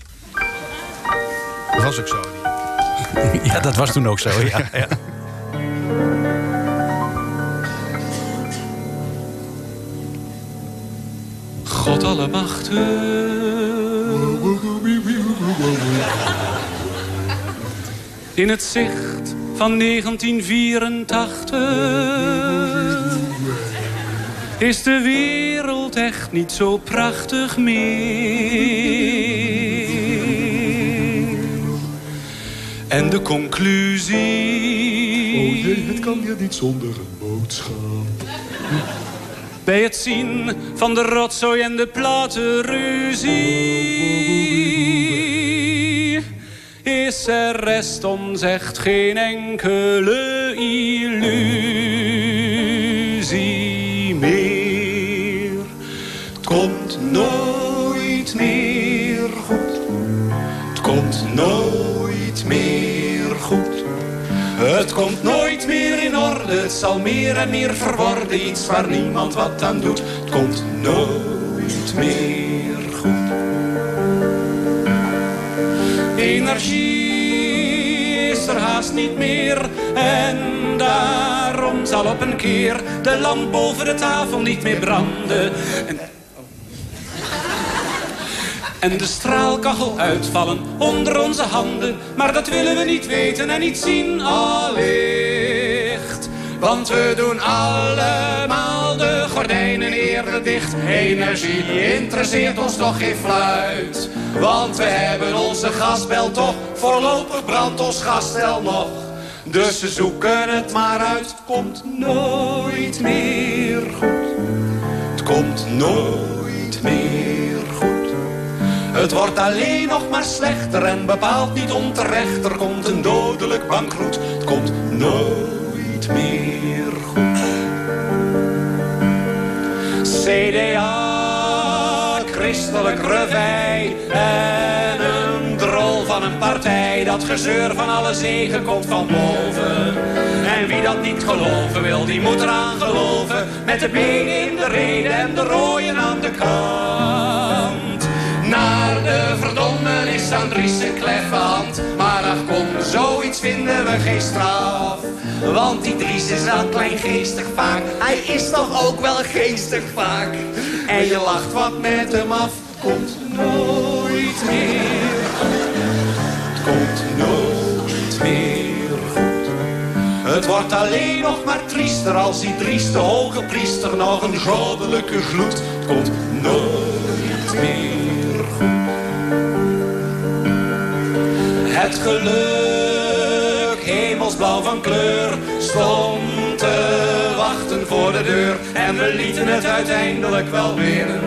Dat was ook zo. ja, dat was toen ook zo, ja. ja. God In het zicht van 1984 is de wereld echt niet zo prachtig meer. En de conclusie. Oh jee, het kan hier niet zonder een boodschap. Bij het zien van de rotzooi en de platenruzie is er rest ons echt geen enkele illusie meer. Het komt nooit meer goed. Het komt nooit meer. Het komt nooit meer in orde, het zal meer en meer verworden. Iets waar niemand wat aan doet, het komt nooit meer goed. Energie is er haast niet meer en daarom zal op een keer de lamp boven de tafel niet meer branden. En en de straalkachel uitvallen onder onze handen. Maar dat willen we niet weten en niet zien allicht. Want we doen allemaal de gordijnen eerder dicht. Energie interesseert ons toch geen fluit. Want we hebben onze gasbel toch, voorlopig brandt ons gasstel nog. Dus we zoeken het maar uit, het komt nooit meer goed. Het komt nooit meer. Het wordt alleen nog maar slechter en bepaalt niet onterecht. Er komt een dodelijk bankroet, het komt nooit meer goed. CDA, christelijk revij en een drol van een partij. Dat gezeur van alle zegen komt van boven. En wie dat niet geloven wil, die moet eraan geloven. Met de benen in de reden en de rooien aan de verdommenis aan Dries een kleffe hand. Maar ach kom, zoiets vinden we geen straf. Want die Dries is wel kleingeestig vaak. Hij is toch ook wel geestig vaak. En je lacht wat met hem af. Komt nooit meer. Het komt nooit meer goed. Het wordt alleen nog maar triester als die drieste hoge priester nog een goddelijke gloed. Komt nooit meer Het geluk, hemelsblauw van kleur, stond te wachten voor de deur. En we lieten het uiteindelijk wel winnen.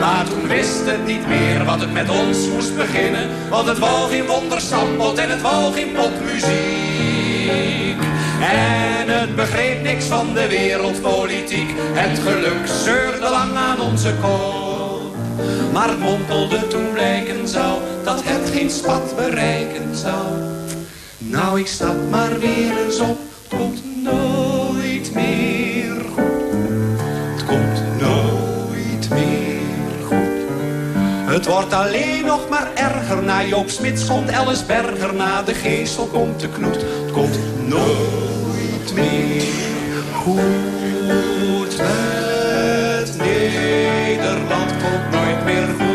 Maar toen wist het niet meer wat het met ons moest beginnen. Want het wou geen wondersambod en het wou geen popmuziek. En het begreep niks van de wereldpolitiek. Het geluk zeurde lang aan onze kop. Maar mompelde toen blijken zou dat het geen spat bereiken zou. Nou, ik stap maar weer eens op. Het komt nooit meer goed. Het komt nooit meer goed. Het wordt alleen nog maar erger. Na Joop Smits komt Alice Berger. Na de geestel komt de knoet. Het komt nooit meer goed Nederland. Komt nooit meer goed.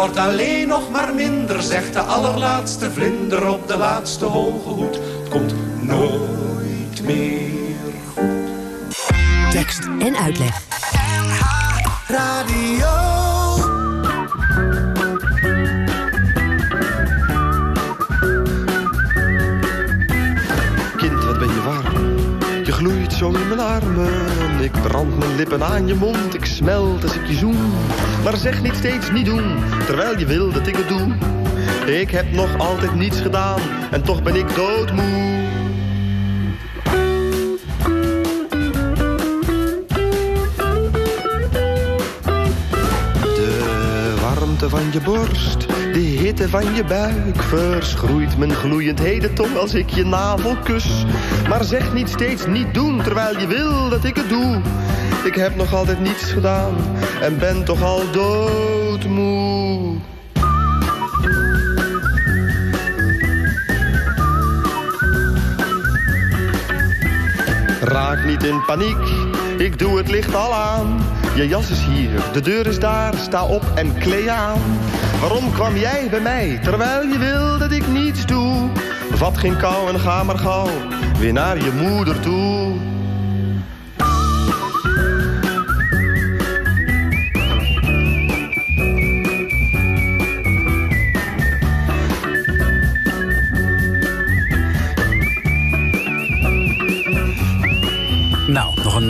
Wordt alleen nog maar minder, zegt de allerlaatste vlinder op de laatste hoge hoed. Het komt nooit meer goed. Tekst en uitleg. Radio. Ik brand mijn lippen aan je mond. Ik smelt als ik je zoen. Maar zeg niet steeds niet doen, terwijl je wil dat ik het doe. Ik heb nog altijd niets gedaan. En toch ben ik doodmoe. De warmte van je borst, de hitte van je buik Verschroeit mijn gloeiend heden tong als ik je navel kus Maar zeg niet steeds niet doen, terwijl je wil dat ik het doe Ik heb nog altijd niets gedaan en ben toch al doodmoe Raak niet in paniek, ik doe het licht al aan. Je jas is hier, de deur is daar, sta op en klee aan. Waarom kwam jij bij mij, terwijl je wil dat ik niets doe? Vat geen kou en ga maar gauw, weer naar je moeder toe.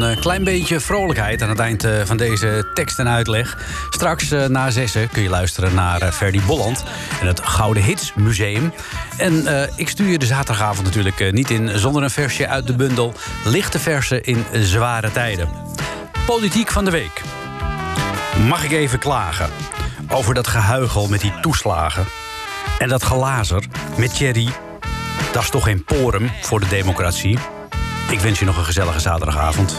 een eh, klein beetje vrolijkheid aan het eind eh, van deze tekst en uitleg. Straks eh, na zessen kun je luisteren naar Ferdy Bolland en het Gouden Hits Museum. En ik stuur je de zaterdagavond natuurlijk niet in zonder een versje uit de bundel. Lichte versen in zware tijden. Politiek van de week. Mag ik even klagen over dat gehuigel met die toeslagen? En dat gelazer met Thierry? Dat is toch geen porum voor de democratie? Ik wens je nog een gezellige zaterdagavond.